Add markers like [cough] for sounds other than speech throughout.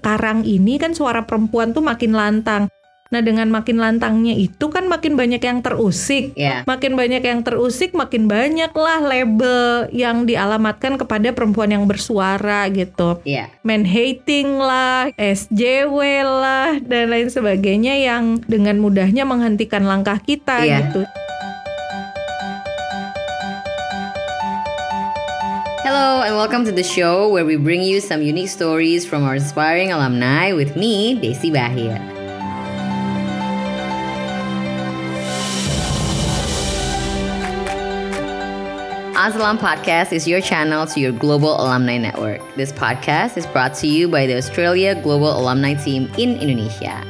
sekarang ini kan suara perempuan tuh makin lantang. Nah, dengan makin lantangnya itu kan makin banyak yang terusik. Ya. Makin banyak yang terusik, makin banyak lah label yang dialamatkan kepada perempuan yang bersuara gitu. Iya. Man hating lah, SJW lah, dan lain sebagainya yang dengan mudahnya menghentikan langkah kita Iya. gitu. Hello and welcome to the show where we bring you some unique stories from our inspiring alumni with me, Desi Bahir. Azalam Podcast is your channel to your global alumni network. This podcast is brought to you by the Australia Global Alumni Team in Indonesia.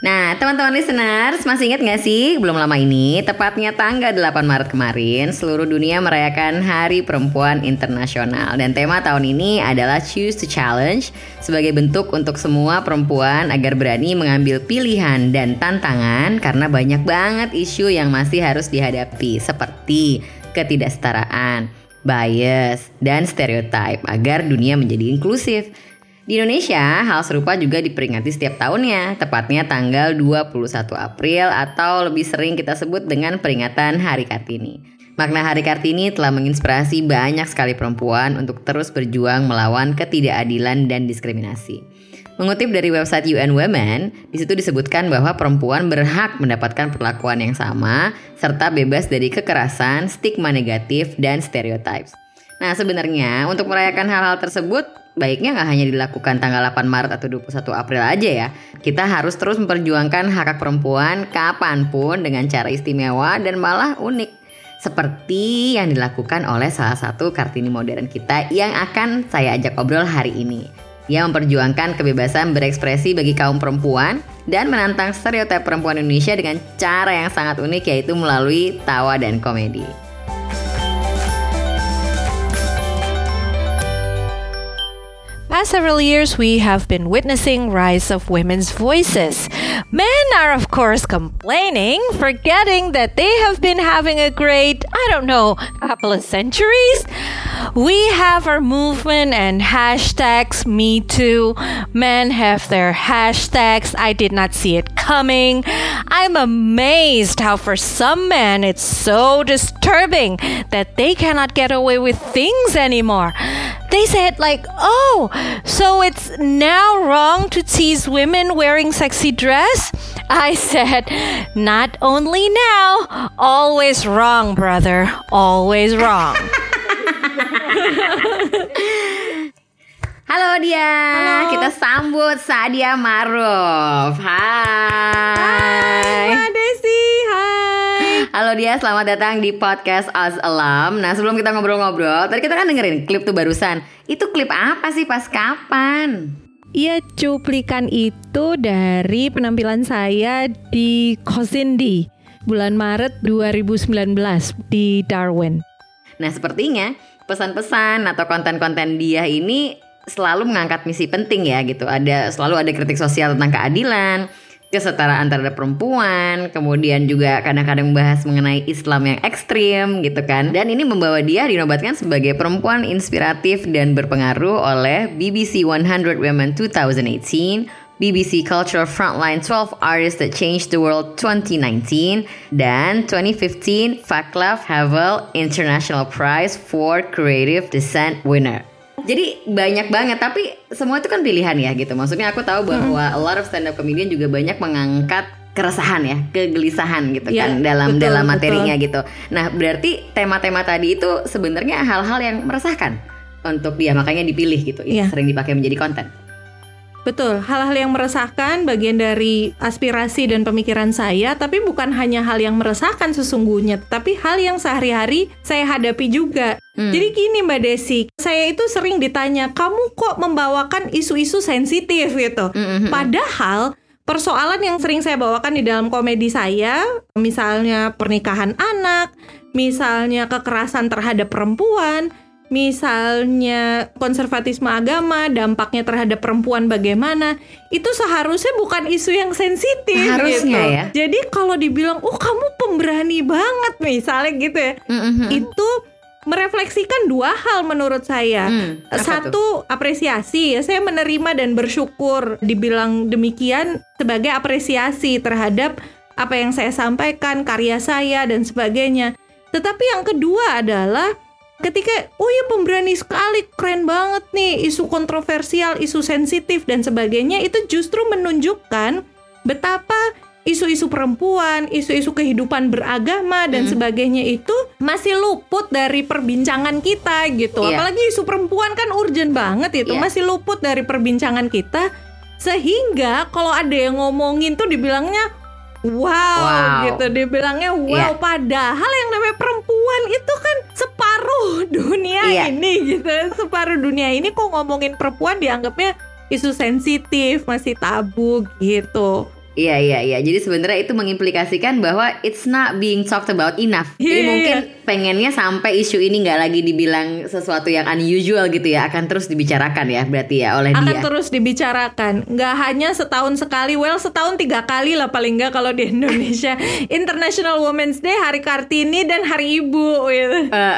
Nah, teman-teman listeners, masih ingat gak sih belum lama ini, tepatnya tanggal 8 Maret kemarin, seluruh dunia merayakan Hari Perempuan Internasional. Dan tema tahun ini adalah Choose to Challenge, sebagai bentuk untuk semua perempuan agar berani mengambil pilihan dan tantangan karena banyak banget isu yang masih harus dihadapi, seperti ketidaksetaraan, bias, dan stereotype agar dunia menjadi inklusif. Di Indonesia, hal serupa juga diperingati setiap tahunnya, tepatnya tanggal 21 April atau lebih sering kita sebut dengan peringatan Hari Kartini. Makna Hari Kartini telah menginspirasi banyak sekali perempuan untuk terus berjuang melawan ketidakadilan dan diskriminasi. Mengutip dari website UN Women, di situ disebutkan bahwa perempuan berhak mendapatkan perlakuan yang sama serta bebas dari kekerasan, stigma negatif, dan stereotypes. Nah, sebenarnya untuk merayakan hal-hal tersebut baiknya nggak hanya dilakukan tanggal 8 Maret atau 21 April aja ya. Kita harus terus memperjuangkan hak hak perempuan kapan pun dengan cara istimewa dan malah unik. Seperti yang dilakukan oleh salah satu Kartini modern kita yang akan saya ajak obrol hari ini. Ia memperjuangkan kebebasan berekspresi bagi kaum perempuan dan menantang stereotip perempuan Indonesia dengan cara yang sangat unik yaitu melalui tawa dan komedi. Past several years, we have been witnessing rise of women's voices. Men are, of course, complaining, forgetting that they have been having a great, I don't know, couple of centuries. We have our movement and hashtags Me Too. Men have their hashtags. I did not see it coming. I'm amazed how, for some men, it's so disturbing that they cannot get away with things anymore. They said, like, oh, so it's now wrong to tease women wearing sexy dress? I [laughs] said, not only now, always wrong, brother. Always wrong. [laughs] Halo dia, kita sambut Sadia Maruf. Hai. Mbak Desi, hai. Halo dia, selamat datang di podcast As Alam. Nah sebelum kita ngobrol-ngobrol, tadi kita kan dengerin klip tuh barusan. Itu klip apa sih pas kapan? Iya, cuplikan itu dari penampilan saya di Kosindi bulan Maret 2019 di Darwin. Nah sepertinya pesan-pesan atau konten-konten dia ini selalu mengangkat misi penting ya gitu. Ada selalu ada kritik sosial tentang keadilan, kesetaraan terhadap perempuan, kemudian juga kadang-kadang membahas mengenai Islam yang ekstrim gitu kan. Dan ini membawa dia dinobatkan sebagai perempuan inspiratif dan berpengaruh oleh BBC 100 Women 2018, BBC Cultural Frontline 12 Artists That Changed the World 2019 dan 2015 Vaclav Havel International Prize for Creative Dissent winner. Jadi banyak banget tapi semua itu kan pilihan ya gitu. Maksudnya aku tahu bahwa a lot of stand up comedian juga banyak mengangkat keresahan ya, kegelisahan gitu Ya, kan dalam betul, dalam betul. materinya gitu. Nah, berarti tema-tema tadi itu sebenarnya hal-hal yang meresahkan untuk dia makanya dipilih gitu. Iya. Sering dipakai menjadi konten. Betul, hal-hal yang meresahkan bagian dari aspirasi dan pemikiran saya, tapi bukan hanya hal yang meresahkan sesungguhnya, tapi hal yang sehari-hari saya hadapi juga. Hmm. Jadi gini Mbak Desi, saya itu sering ditanya, kamu kok membawakan isu-isu sensitif gitu. Mm-mm. Padahal persoalan yang sering saya bawakan di dalam komedi saya, misalnya pernikahan anak, misalnya kekerasan terhadap perempuan, misalnya konservatisme agama, dampaknya terhadap perempuan bagaimana, itu seharusnya bukan isu yang sensitif Harusnya gitu. ya. Jadi kalau dibilang, "Oh, kamu pemberani banget," misalnya gitu ya. Mm-mm. Itu merefleksikan dua hal menurut saya. Hmm, Satu apresiasi ya, saya menerima dan bersyukur dibilang demikian sebagai apresiasi terhadap apa yang saya sampaikan, karya saya dan sebagainya. Tetapi yang kedua adalah ketika oh ya pemberani sekali, keren banget nih isu kontroversial, isu sensitif dan sebagainya itu justru menunjukkan betapa isu-isu perempuan, isu-isu kehidupan beragama dan Hmm. sebagainya itu masih luput dari perbincangan kita gitu. Iya. Apalagi isu perempuan kan urgent banget itu, Iya. masih luput dari perbincangan kita sehingga kalau ada yang ngomongin tuh dibilangnya wow, Wow. gitu, dibilangnya wow Iya. padahal yang namanya perempuan itu kan separuh [laughs] dunia Iya. ini gitu. Separuh dunia ini kok ngomongin perempuan dianggapnya isu sensitif, masih tabu gitu. Iya iya iya. Jadi sebenarnya itu mengimplikasikan bahwa it's not being talked about enough. Jadi Iya, mungkin pengennya sampai isu ini nggak lagi dibilang sesuatu yang unusual gitu ya, akan terus dibicarakan ya berarti ya oleh akan dia. terus dibicarakan nggak hanya setahun sekali well setahun tiga kali lah paling nggak kalau di Indonesia [laughs] International Women's Day Hari Kartini dan Hari Ibu gitu. Eh,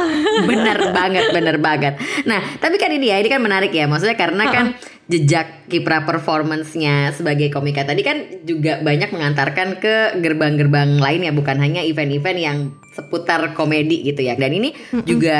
[laughs] bener banget, bener banget. Nah, tapi kan ini ya, ini kan menarik ya. Maksudnya karena kan jejak kiprah performance-nya sebagai komika tadi kan juga banyak mengantarkan ke gerbang-gerbang lain ya, bukan hanya event-event yang seputar komedi gitu ya. Dan ini juga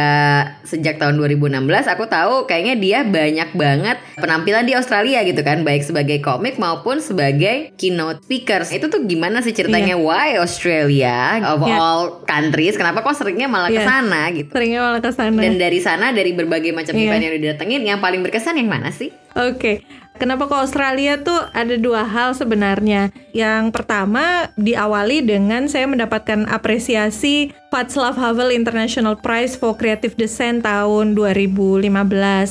sejak tahun 2016 aku tahu kayaknya dia banyak banget penampilan di Australia gitu kan, baik sebagai komik maupun sebagai keynote speakers. Itu tuh gimana sih ceritanya? Why Australia of Iya. all countries? Kenapa kok seringnya malah ke Iya. sana gitu? seringnya malah ke sana. Dan dari sana dari berbagai macam Iya. event yang udah didatengin, yang paling berkesan yang mana sih? Oke, kenapa ke Australia tuh ada dua hal sebenarnya. Yang pertama diawali dengan saya mendapatkan apresiasi Václav Havel International Prize for Creative Design tahun 2015.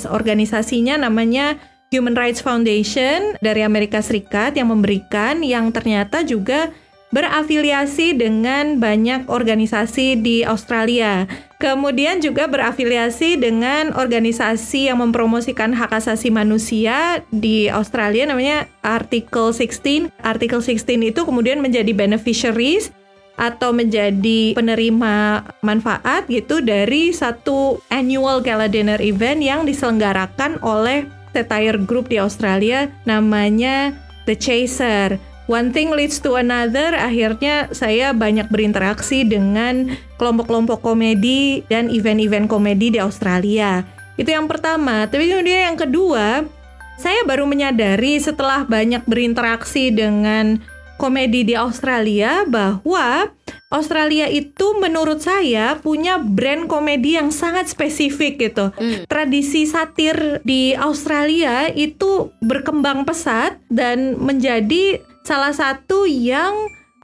Organisasinya namanya Human Rights Foundation dari Amerika Serikat yang memberikan yang ternyata juga berafiliasi dengan banyak organisasi di Australia. Kemudian juga berafiliasi dengan organisasi yang mempromosikan hak asasi manusia di Australia namanya Article 16. Article 16 itu kemudian menjadi beneficiaries atau menjadi penerima manfaat gitu dari satu annual gala dinner event yang diselenggarakan oleh satire group di Australia namanya The Chaser. One thing leads to another, akhirnya saya banyak berinteraksi dengan kelompok-kelompok komedi dan event-event komedi di Australia. Itu yang pertama. Tapi kemudian yang kedua, saya baru menyadari setelah banyak berinteraksi dengan komedi di Australia bahwa Australia itu menurut saya punya brand komedi yang sangat spesifik gitu. Tradisi satir di Australia itu berkembang pesat dan menjadi salah satu yang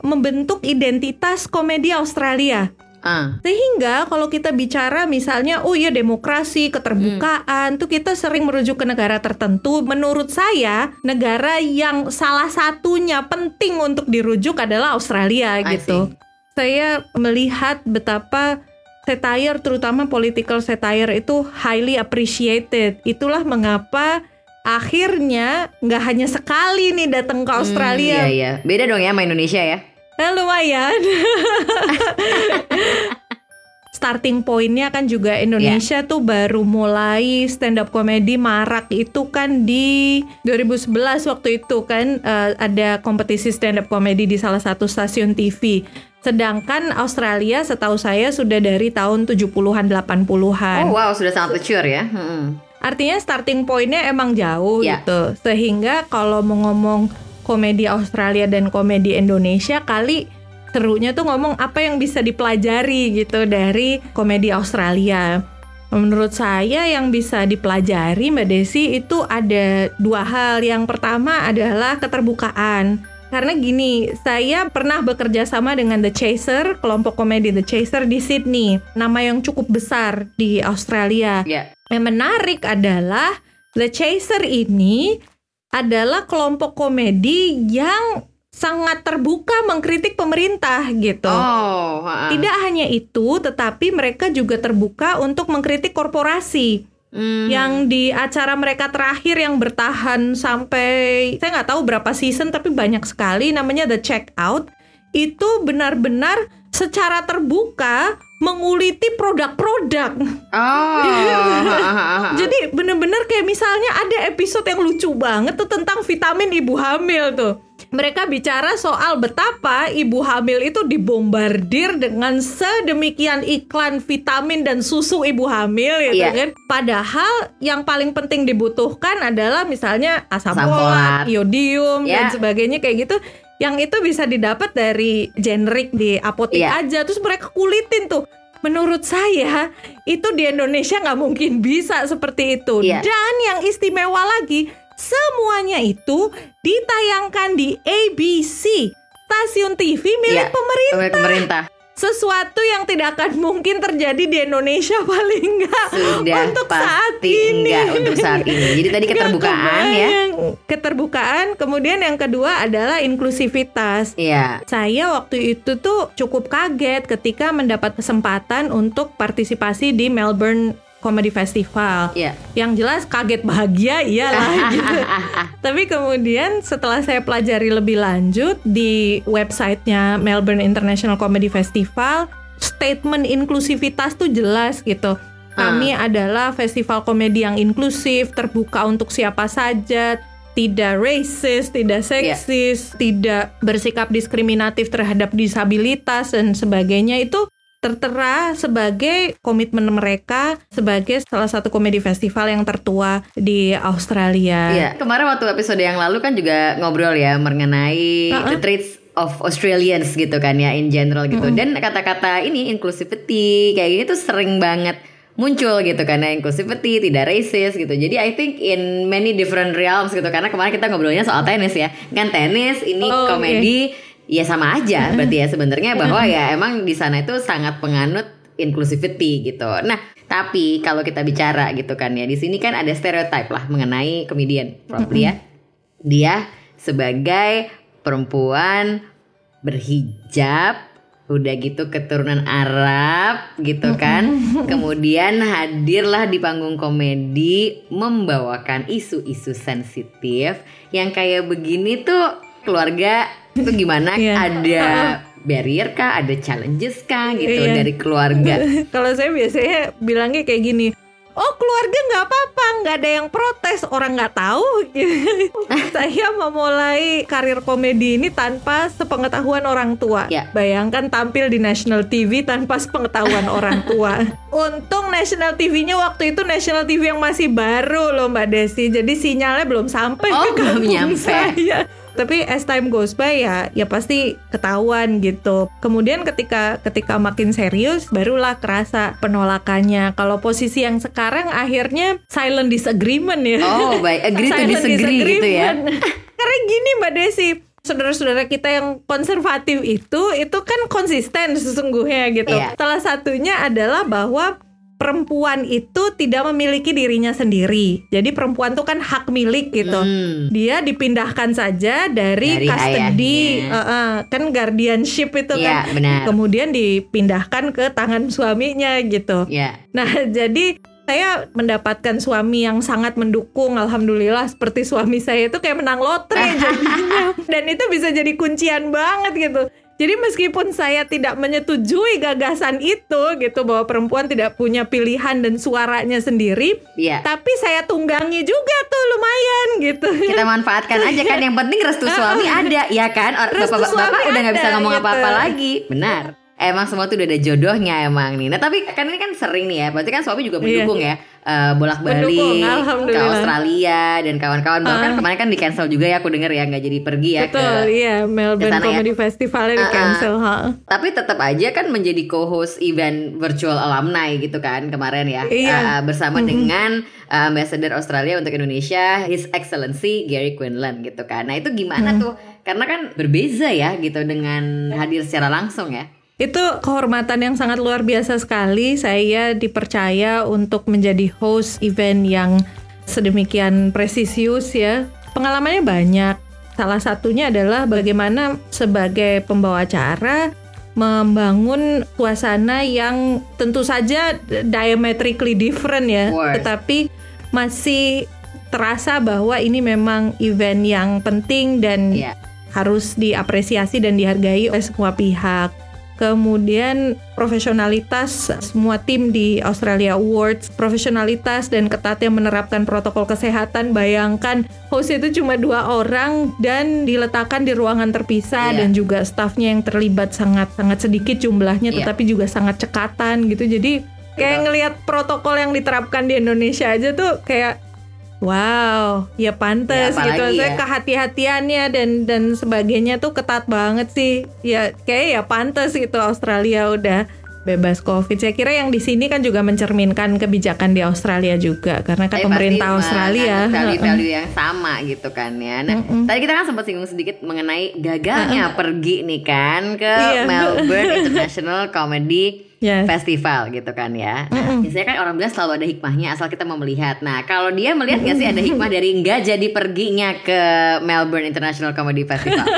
membentuk identitas komedi Australia. Ah, Sehingga kalau kita bicara misalnya oh iya demokrasi, keterbukaan tuh kita sering merujuk ke negara tertentu. Menurut saya negara yang salah satunya penting untuk dirujuk adalah Australia I gitu. Saya melihat betapa satire terutama political satire itu highly appreciated. Itulah mengapa akhirnya nggak hanya sekali nih datang ke Australia. Iya iya. Beda dong ya sama Indonesia ya. Eh, lumayan. [laughs] Starting pointnya kan juga Indonesia tuh baru mulai stand up comedy marak itu kan di 2011 waktu itu kan eh, ada kompetisi stand up comedy di salah satu stasiun TV. Sedangkan Australia setahu saya sudah dari tahun 70-an 80-an. Oh wow, sudah sangat mature ya. Mm-mm. Artinya starting pointnya emang jauh Ya. gitu. Sehingga kalau mau ngomong komedi Australia dan komedi Indonesia kali serunya tuh ngomong apa yang bisa dipelajari gitu dari komedi Australia. Menurut saya yang bisa dipelajari Mbak Desi itu ada dua hal. Yang pertama adalah keterbukaan. Karena gini, saya pernah bekerja sama dengan The Chaser, kelompok komedi The Chaser di Sydney. Nama yang cukup besar di Australia. Ya. Yang menarik adalah The Chaser ini adalah kelompok komedi yang sangat terbuka mengkritik pemerintah gitu. Oh, ha-ha. Tidak hanya itu, tetapi mereka juga terbuka untuk mengkritik korporasi. Hmm. Yang di acara mereka terakhir yang bertahan sampai saya nggak tahu berapa season tapi banyak sekali namanya The Check Out itu benar-benar secara terbuka menguliti produk-produk. Oh. [laughs] Jadi bener-bener kayak misalnya ada episode yang lucu banget tuh tentang vitamin ibu hamil tuh. Mereka bicara soal betapa ibu hamil itu dibombardir dengan sedemikian iklan vitamin dan susu ibu hamil gitu Iya. kan. Padahal yang paling penting dibutuhkan adalah misalnya asam, Asam folat, iodium dan Iya. sebagainya kayak gitu. Yang itu bisa didapat dari generik di apotek Iya. aja. Terus mereka kulitin tuh. Menurut saya itu di Indonesia nggak mungkin bisa seperti itu. Iya. Dan yang istimewa lagi, semuanya itu ditayangkan di ABC, stasiun TV milik Iya, pemerintah. Milik pemerintah. Sesuatu yang tidak akan mungkin terjadi di Indonesia [laughs] paling enggak Sudah untuk pasti saat ini. enggak untuk saat ini. Jadi tadi [laughs] keterbukaan ya. Keterbukaan, kemudian yang kedua adalah inklusivitas. Iya. Saya waktu itu tuh cukup kaget ketika mendapat kesempatan untuk partisipasi di Melbourne Comedy Festival. Iya. Yang jelas kaget bahagia iyalah [laughs] gitu. Tapi kemudian setelah saya pelajari lebih lanjut di websitenya Melbourne International Comedy Festival, statement inklusivitas tuh jelas gitu. Kami adalah festival komedi yang inklusif, terbuka untuk siapa saja, tidak racist, tidak seksis, tidak bersikap diskriminatif terhadap disabilitas dan sebagainya itu tertera sebagai komitmen mereka sebagai salah satu komedi festival yang tertua di Australia. Iya, kemarin waktu episode yang lalu kan juga ngobrol ya mengenai the traits of Australians gitu kan ya in general gitu. Dan kata-kata ini inclusivity kayak gini tuh sering banget muncul gitu karena inclusivity tidak racist gitu. Jadi I think in many different realms gitu karena kemarin kita ngobrolnya soal tenis ya. Kan tenis ini Oh, komedi ya sama aja berarti ya sebenarnya bahwa ya emang di sana itu sangat penganut inclusivity gitu. Nah, tapi kalau kita bicara gitu kan ya, di sini kan ada stereotype lah mengenai komedian, probably ya. Dia sebagai perempuan berhijab, udah gitu keturunan Arab gitu kan. [laughs] Kemudian hadirlah di panggung komedi membawakan isu-isu sensitif yang kayak begini tuh keluarga itu gimana? Iya. Ada [laughs] barrier kah? Ada challenges kah gitu Iya. dari keluarga? [laughs] Kalau saya biasanya bilangnya kayak gini. Oh keluarga nggak apa-apa, nggak ada yang protes, orang nggak tahu. [laughs] saya memulai karir komedi ini tanpa sepengetahuan orang tua. Ya. Bayangkan tampil di national TV tanpa sepengetahuan orang tua. Untung national TV-nya waktu itu national TV yang masih baru loh Mbak Desi, jadi sinyalnya belum sampai Oh, ke belum kampung nyampe. saya. Tapi as time goes by ya, ya pasti ketahuan gitu. Kemudian ketika ketika makin serius, barulah kerasa penolakannya. Kalau posisi yang sekarang akhirnya silent disagreement ya. Oh, [laughs] baik. Agree to disagree gitu ya. disagreement. [laughs] Karena gini Mbak Desi, saudara-saudara kita yang konservatif itu itu kan konsisten sesungguhnya gitu. Iya. Salah satunya adalah bahwa perempuan itu tidak memiliki dirinya sendiri. Jadi perempuan tuh kan hak milik gitu. Hmm. Dia dipindahkan saja dari, Dari custody, ayahnya. eh, eh, kan guardianship itu Iya, kan. benar. Kemudian dipindahkan ke tangan suaminya gitu. Ya. Nah, jadi saya mendapatkan suami yang sangat mendukung, alhamdulillah. Seperti suami saya itu kayak menang lotre [laughs] jadinya, dan itu bisa jadi kuncian banget gitu. Jadi meskipun saya tidak menyetujui gagasan itu gitu bahwa perempuan tidak punya pilihan dan suaranya sendiri, Iya. tapi saya tunggangi juga tuh lumayan gitu. Kita manfaatkan aja kan yang penting restu [laughs] suami ada ya kan Or- Restu bapak bapak suami udah nggak bisa ngomong gitu. apa-apa lagi benar emang semua tuh udah ada jodohnya emang nih nah tapi kan ini kan sering nih ya berarti kan suami juga Iya. mendukung ya eh, bolak-balik ke. Australia dan kawan-kawan bahkan Ah. kemarin kan di cancel juga ya aku denger ya nggak jadi pergi ya Betul, ke iya Melbourne ya. Comedy Festivalnya di Ah, ah. cancel, ha. tapi tetap aja kan menjadi co-host event virtual alumni gitu kan kemarin ya Iya. Uh, bersama dengan uh, ambassador Australia untuk Indonesia His Excellency Gary Quinlan gitu kan nah itu gimana tuh karena kan berbeza ya gitu dengan hadir secara langsung ya Itu kehormatan yang sangat luar biasa sekali. Saya dipercaya untuk menjadi host event yang sedemikian presisius ya. Pengalamannya banyak. Salah satunya adalah bagaimana sebagai pembawa acara membangun suasana yang tentu saja diametrically different ya, Worse. tetapi masih terasa bahwa ini memang event yang penting dan Iya. harus diapresiasi dan dihargai oleh semua pihak. Kemudian profesionalitas semua tim di Australia Awards, profesionalitas dan ketatnya menerapkan protokol kesehatan. Bayangkan host itu cuma dua orang dan diletakkan di ruangan terpisah Iya. dan juga stafnya yang terlibat sangat sangat sedikit jumlahnya, Iya. tetapi juga sangat cekatan gitu. Jadi kayak ngelihat protokol yang diterapkan di Indonesia aja tuh kayak Wow, ya pantas Ya, gitu. Saya ya. kehati-hatiannya dan dan sebagainya tuh ketat banget sih. Ya kayak ya pantas gitu Australia udah bebas Covid. Saya kira yang di sini kan juga mencerminkan kebijakan di Australia juga karena kan Tapi pemerintah pasti Australia heeh. value-value yang sama gitu kan ya. Nah, tadi kita kan sempat singgung sedikit mengenai gagalnya pergi nih kan ke Iya. Melbourne [laughs] International Comedy Yes. Festival gitu kan ya. Nah, biasanya kan orang bilang selalu ada hikmahnya asal kita mau melihat. Nah, kalau dia melihat nggak sih ada hikmah dari nggak jadi perginya ke Melbourne International Comedy Festival? [laughs]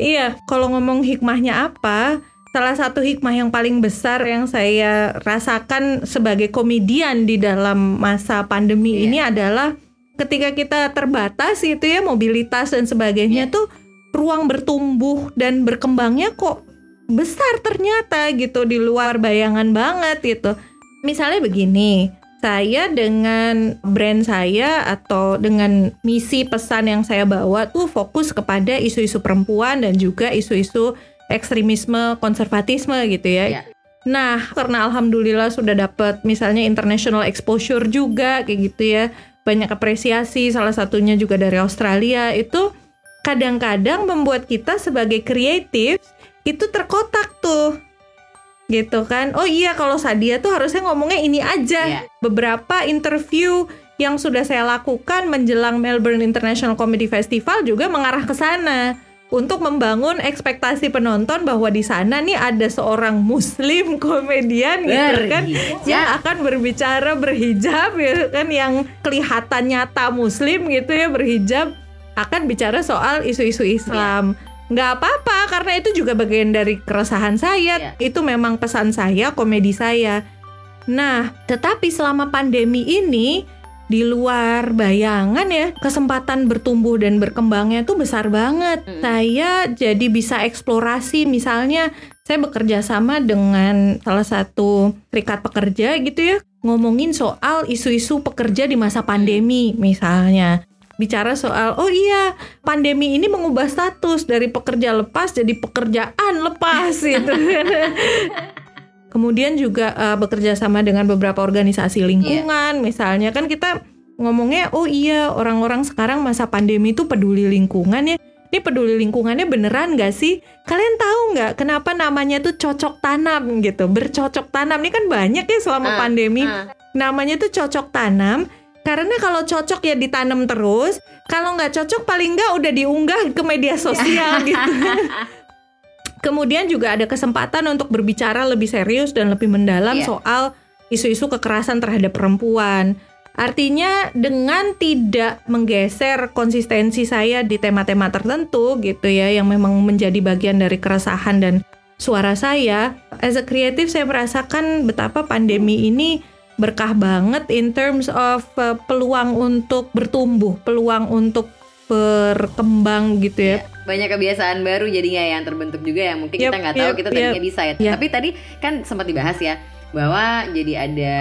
Iya, kalau ngomong hikmahnya apa? Salah satu hikmah yang paling besar yang saya rasakan sebagai komedian di dalam masa pandemi Iya. ini adalah ketika kita terbatas itu ya mobilitas dan sebagainya Iya. tuh ruang bertumbuh dan berkembangnya kok besar ternyata gitu di luar bayangan banget gitu. Misalnya begini, saya dengan brand saya atau dengan misi pesan yang saya bawa tuh fokus kepada isu-isu perempuan dan juga isu-isu ekstremisme konservatisme gitu ya. Iya. Nah, karena alhamdulillah sudah dapat misalnya international exposure juga kayak gitu ya. Banyak apresiasi salah satunya juga dari Australia itu kadang-kadang membuat kita sebagai kreatif itu terkotak tuh. Gitu kan. Oh iya kalau Sadia tuh harusnya ngomongnya ini aja. Iya. Beberapa interview yang sudah saya lakukan menjelang Melbourne International Comedy Festival juga mengarah ke sana untuk membangun ekspektasi penonton bahwa di sana nih ada seorang muslim komedian gitu kan Berhijab. yang akan berbicara berhijab ya kan yang kelihatan nyata muslim gitu ya berhijab akan bicara soal isu-isu Islam. Nggak apa-apa karena itu juga bagian dari keresahan saya. Iya. Itu memang pesan saya, komedi saya. Nah, tetapi selama pandemi ini di luar bayangan ya, kesempatan bertumbuh dan berkembangnya tuh besar banget. Saya jadi bisa eksplorasi misalnya saya bekerja sama dengan salah satu serikat pekerja gitu ya, ngomongin soal isu-isu pekerja di masa pandemi misalnya. Bicara soal, oh iya, pandemi ini mengubah status dari pekerja lepas jadi pekerjaan lepas gitu. [laughs] Kemudian juga eh, bekerja sama dengan beberapa organisasi lingkungan, misalnya kan kita ngomongnya, oh iya orang-orang sekarang masa pandemi itu peduli lingkungan ya. Ini peduli lingkungannya beneran gak sih? Kalian tahu nggak kenapa namanya tuh cocok tanam gitu, bercocok tanam ini kan banyak ya selama Ah, pandemi. ah. Namanya tuh cocok tanam karena kalau cocok ya ditanam terus, kalau nggak cocok paling nggak udah diunggah ke media sosial [laughs] gitu. Kemudian juga ada kesempatan untuk berbicara lebih serius dan lebih mendalam Iya. soal isu-isu kekerasan terhadap perempuan. Artinya dengan tidak menggeser konsistensi saya di tema-tema tertentu gitu ya yang memang menjadi bagian dari keresahan dan suara saya, as a creative saya merasakan betapa pandemi ini berkah banget in terms of uh, peluang untuk bertumbuh, peluang untuk berkembang gitu ya. banyak kebiasaan baru jadinya yang terbentuk juga yang mungkin Yep, kita nggak tahu yep, kita tadinya yep. bisa ya. Yep. Tapi tadi kan sempat dibahas ya bahwa jadi ada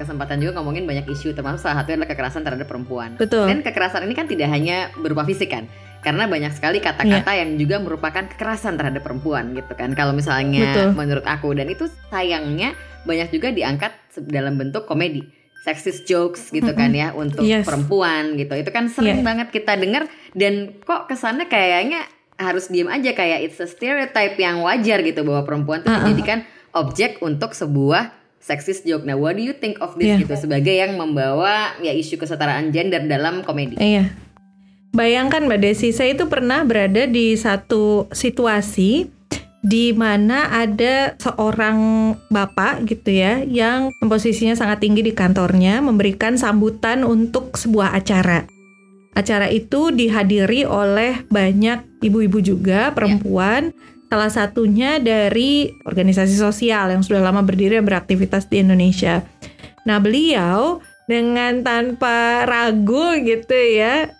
kesempatan juga ngomongin banyak isu termasuk salah satunya adalah kekerasan terhadap perempuan. Betul. Dan kekerasan ini kan tidak hanya berupa fisik kan. Karena banyak sekali kata-kata Iya. yang juga merupakan kekerasan terhadap perempuan gitu kan. Kalau misalnya Betul. menurut aku dan itu sayangnya banyak juga diangkat dalam bentuk komedi. Sexist jokes gitu kan ya untuk Yes. perempuan gitu. Itu kan sering Iya. banget kita dengar dan kok kesannya kayaknya harus diem aja kayak it's a stereotype yang wajar gitu bahwa perempuan tuh Uh-uh. dijadikan objek untuk sebuah sexist joke. Nah, what do you think of this Iya. gitu sebagai yang membawa ya isu kesetaraan gender dalam komedi? Iya. Bayangkan Mbak Desi, saya itu pernah berada di satu situasi di mana ada seorang bapak gitu ya yang posisinya sangat tinggi di kantornya memberikan sambutan untuk sebuah acara. Acara itu dihadiri oleh banyak ibu-ibu juga perempuan. Salah satunya dari organisasi sosial yang sudah lama berdiri dan beraktivitas di Indonesia. Nah, beliau dengan tanpa ragu gitu ya.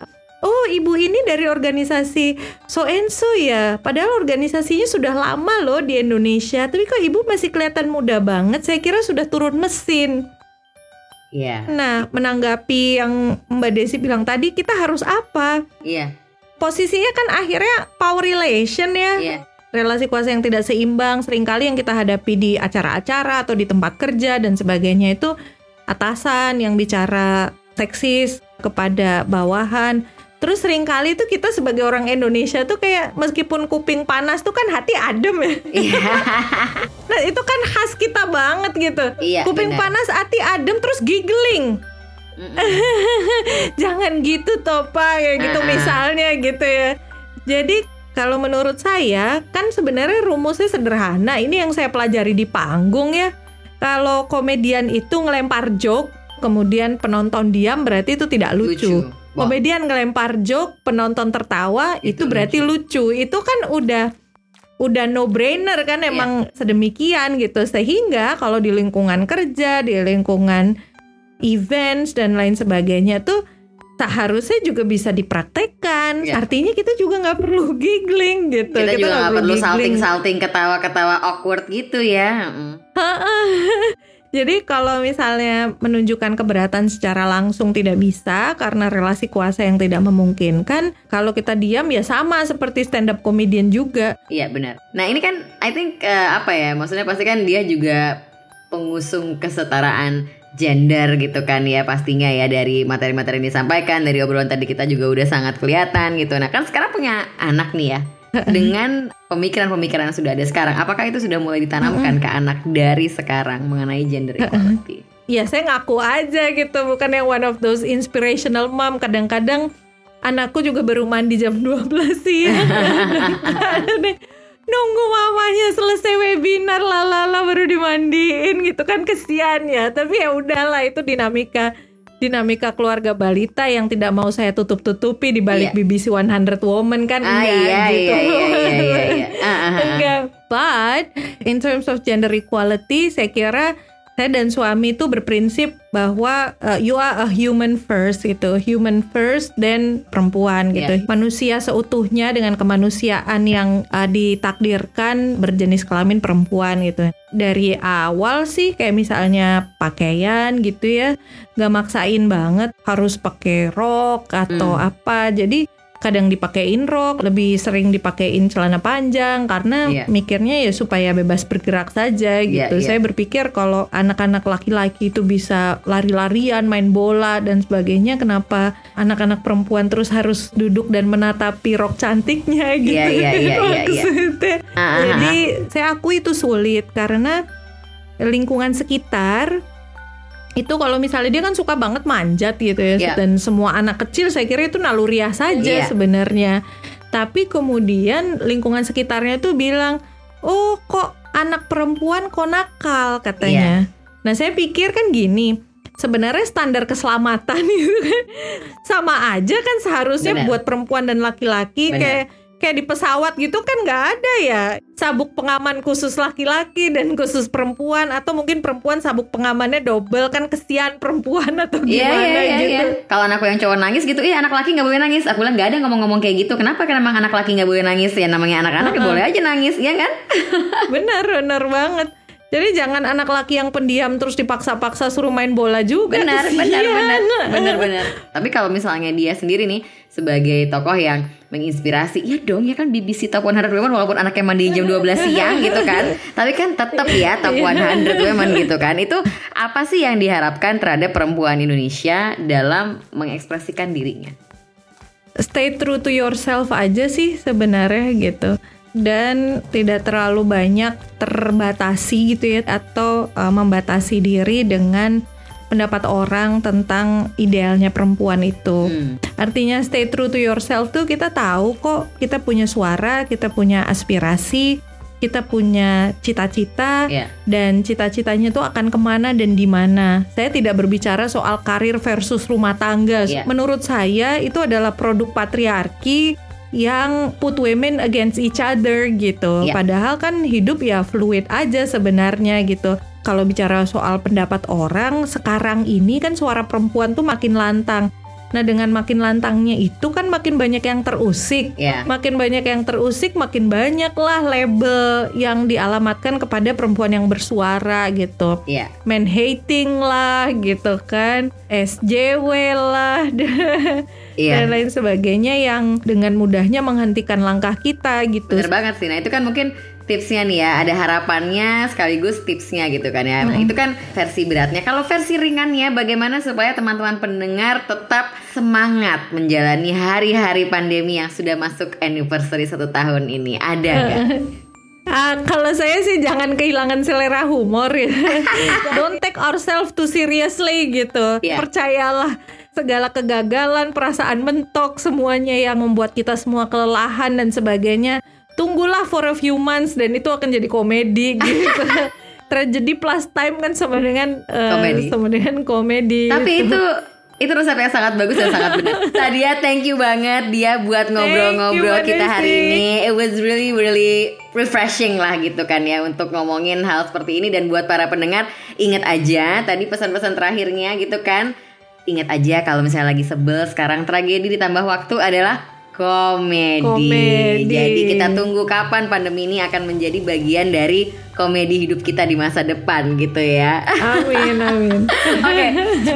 Oh, ibu ini dari organisasi So and So ya. Padahal organisasinya sudah lama loh di Indonesia. Tapi kok ibu masih kelihatan muda banget? Saya kira sudah turun mesin. Iya. Nah, menanggapi yang Mbak Desi bilang tadi, kita harus apa? Iya. Posisinya kan akhirnya power relation ya. Iya. Relasi kuasa yang tidak seimbang sering kali yang kita hadapi di acara-acara atau di tempat kerja dan sebagainya itu atasan yang bicara seksis kepada bawahan. Terus sering kali tuh kita sebagai orang Indonesia tuh kayak meskipun kuping panas tuh kan hati adem ya. Iya. [laughs] Nah itu kan khas kita banget gitu. Iya, kuping benar. panas hati adem terus giggling. [laughs] Jangan gitu toh Pak kayak gitu Ah, ah. misalnya gitu ya. Jadi kalau menurut saya kan sebenarnya rumusnya sederhana. Ini yang saya pelajari di panggung ya. Kalau komedian itu ngelempar joke, kemudian penonton diam berarti itu tidak lucu. Wah. Komedian ngelempar joke, penonton tertawa itu, Itu berarti lucu. Itu kan udah udah no brainer kan Iya. emang sedemikian gitu. Sehingga kalau di lingkungan kerja, di lingkungan events dan lain sebagainya tuh seharusnya juga bisa dipraktekkan. Iya. Artinya kita juga nggak perlu [laughs] giggling gitu. Kita, juga nggak perlu giggling. salting-salting ketawa-ketawa awkward gitu ya. Mm. [laughs] Jadi kalau misalnya menunjukkan keberatan secara langsung tidak bisa karena relasi kuasa yang tidak memungkinkan, kalau kita diam ya sama seperti stand up comedian juga. Iya benar. Nah ini kan I think eh, apa ya maksudnya pasti kan dia juga pengusung kesetaraan gender gitu kan ya pastinya ya dari materi-materi yang disampaikan dari obrolan tadi kita juga udah sangat kelihatan gitu. Nah kan sekarang punya anak nih ya [laughs] dengan pemikiran-pemikiran yang sudah ada sekarang. Apakah itu sudah mulai ditanamkan ke anak dari sekarang mengenai gender equality? Ya saya ngaku aja gitu, bukan yang one of those inspirational mom. Kadang-kadang anakku juga baru mandi jam 12 siang. [laughs] Nunggu mamanya selesai webinar lalala baru dimandiin gitu kan kesian ya. Tapi ya udahlah itu dinamika dinamika keluarga balita yang tidak mau saya tutup-tutupi di balik Iya. BBC 100 Woman kan Ah, enggak iya, gitu. iya, iya, iya, iya. [laughs] Ah, ah. Enggak. But in terms of gender equality, saya kira saya dan suami itu berprinsip bahwa uh, you are a human first gitu, human first dan perempuan gitu. Iya. Manusia seutuhnya dengan kemanusiaan yang uh, ditakdirkan berjenis kelamin perempuan gitu. Dari awal sih kayak misalnya pakaian gitu ya, nggak maksain banget harus pakai rok atau Hmm. apa. Jadi kadang dipakein rok, lebih sering dipakein celana panjang karena Iya. mikirnya ya supaya bebas bergerak saja gitu. Iya, iya. Saya berpikir kalau anak-anak laki-laki itu bisa lari-larian, main bola dan sebagainya, kenapa anak-anak perempuan terus harus duduk dan menatapi rok cantiknya gitu. Iya, iya, iya, iya, [laughs] iya. Maksudnya. Ah, ah, ah. Jadi saya akui itu sulit karena lingkungan sekitar itu kalau misalnya dia kan suka banget manjat gitu ya Iya. dan semua anak kecil saya kira itu naluriah saja Iya. sebenarnya. Tapi kemudian lingkungan sekitarnya tuh bilang, "Oh, kok anak perempuan kok nakal?" katanya. Nah, saya pikir kan gini, sebenarnya standar keselamatan [laughs] itu kan sama aja kan seharusnya Benar. buat perempuan dan laki-laki kayak kayak di pesawat gitu kan nggak ada ya sabuk pengaman khusus laki-laki dan khusus perempuan atau mungkin perempuan sabuk pengamannya double kan kesian perempuan atau Iya gimana iya iya. gitu. iya. Kalau anakku yang cowok nangis gitu, iya anak laki nggak boleh nangis. Aku bilang nggak ada ngomong-ngomong kayak gitu. Kenapa? Karena emang anak laki nggak boleh nangis ya. Namanya anak-anak ya boleh aja nangis, ya kan? [laughs] Bener bener banget. Jadi jangan anak laki yang pendiam terus dipaksa-paksa suruh main bola juga. Benar, benar, benar, benar, benar. [laughs] Tapi kalau misalnya dia sendiri nih sebagai tokoh yang menginspirasi, ya dong ya kan BBC Top 100 Women walaupun anaknya mandi jam 12 siang gitu kan. [laughs] Tapi kan tetap ya Top 100 Women gitu kan. Itu apa sih yang diharapkan terhadap perempuan Indonesia dalam mengekspresikan dirinya? stay true to yourself aja sih sebenarnya gitu dan tidak terlalu banyak terbatasi gitu ya atau uh, membatasi diri dengan pendapat orang tentang idealnya perempuan itu. Hmm. Artinya stay true to yourself tuh kita tahu kok kita punya suara, kita punya aspirasi kita punya cita-cita Iya. dan cita-citanya tuh akan ke mana dan di mana. Saya tidak berbicara soal karir versus rumah tangga. Iya. Menurut saya itu adalah produk patriarki yang put women against each other gitu. Iya. Padahal kan hidup ya fluid aja sebenarnya gitu. Kalau bicara soal pendapat orang, sekarang ini kan suara perempuan tuh makin lantang. Nah, dengan makin lantangnya itu kan makin banyak yang terusik. Iya. Makin banyak yang terusik, makin banyak lah label yang dialamatkan kepada perempuan yang bersuara gitu. Iya. Man hating lah gitu kan, SJW lah [laughs] Iya. dan lain sebagainya yang dengan mudahnya menghentikan langkah kita gitu. Bener banget sih. Nah itu kan mungkin tipsnya nih ya. Ada harapannya sekaligus tipsnya gitu kan ya. Nah itu kan versi beratnya. Kalau versi ringannya bagaimana supaya teman-teman pendengar tetap semangat menjalani hari-hari pandemi yang sudah masuk anniversary satu tahun ini. Ada nggak? [laughs] Ah, kalau saya sih jangan kehilangan selera humor ya. [laughs] Don't take ourselves too seriously gitu. Iya. Percayalah segala kegagalan, perasaan mentok, semuanya yang membuat kita semua kelelahan dan sebagainya. Tunggulah for a few months dan itu akan jadi komedi [laughs] gitu. Tragedi plus time kan sama dengan eh, Komedi. sama dengan komedi. Tapi gitu. itu itu resep yang sangat bagus dan sangat benar. [laughs] Sadia, thank you banget dia buat ngobrol-ngobrol kita hari ini. It was really really refreshing lah gitu kan ya untuk ngomongin hal seperti ini dan buat para pendengar ingat aja tadi pesan-pesan terakhirnya gitu kan. Ingat aja kalau misalnya lagi sebel sekarang tragedi ditambah waktu adalah komedi. Komedi. Jadi kita tunggu kapan pandemi ini akan menjadi bagian dari komedi hidup kita di masa depan gitu ya. Amin amin. [laughs] Oke,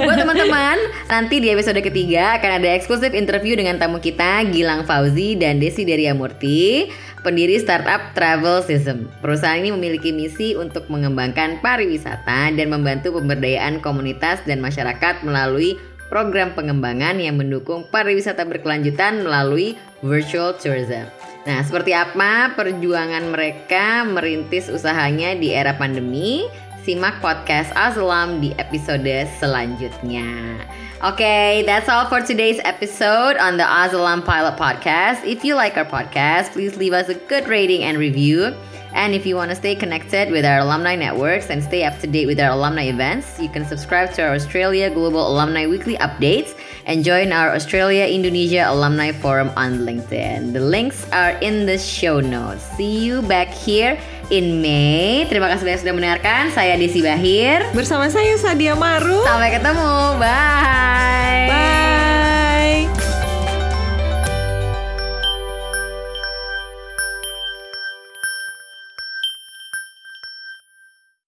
buat teman-teman, nanti di episode ketiga akan ada eksklusif interview dengan tamu kita Gilang Fauzi dan Desi Deria Murti, pendiri startup Travel System. Perusahaan ini memiliki misi untuk mengembangkan pariwisata dan membantu pemberdayaan komunitas dan masyarakat melalui program pengembangan yang mendukung pariwisata berkelanjutan melalui virtual tourism. Nah, seperti apa perjuangan mereka merintis usahanya di era pandemi? Simak podcast Azalam di episode selanjutnya. Okay, that's all for today's episode on the Azalam Pilot Podcast. If you like our podcast, please leave us a good rating and review. And if you want to stay connected with our alumni networks and stay up to date with our alumni events, you can subscribe to our Australia Global Alumni Weekly updates and join our Australia Indonesia Alumni Forum on LinkedIn. The links are in the show notes. See you back here in May. Terima kasih banyak sudah mendengarkan. Saya Desi Bahir. Bersama saya Sadia Maru. Sampai ketemu. Bye. Bye.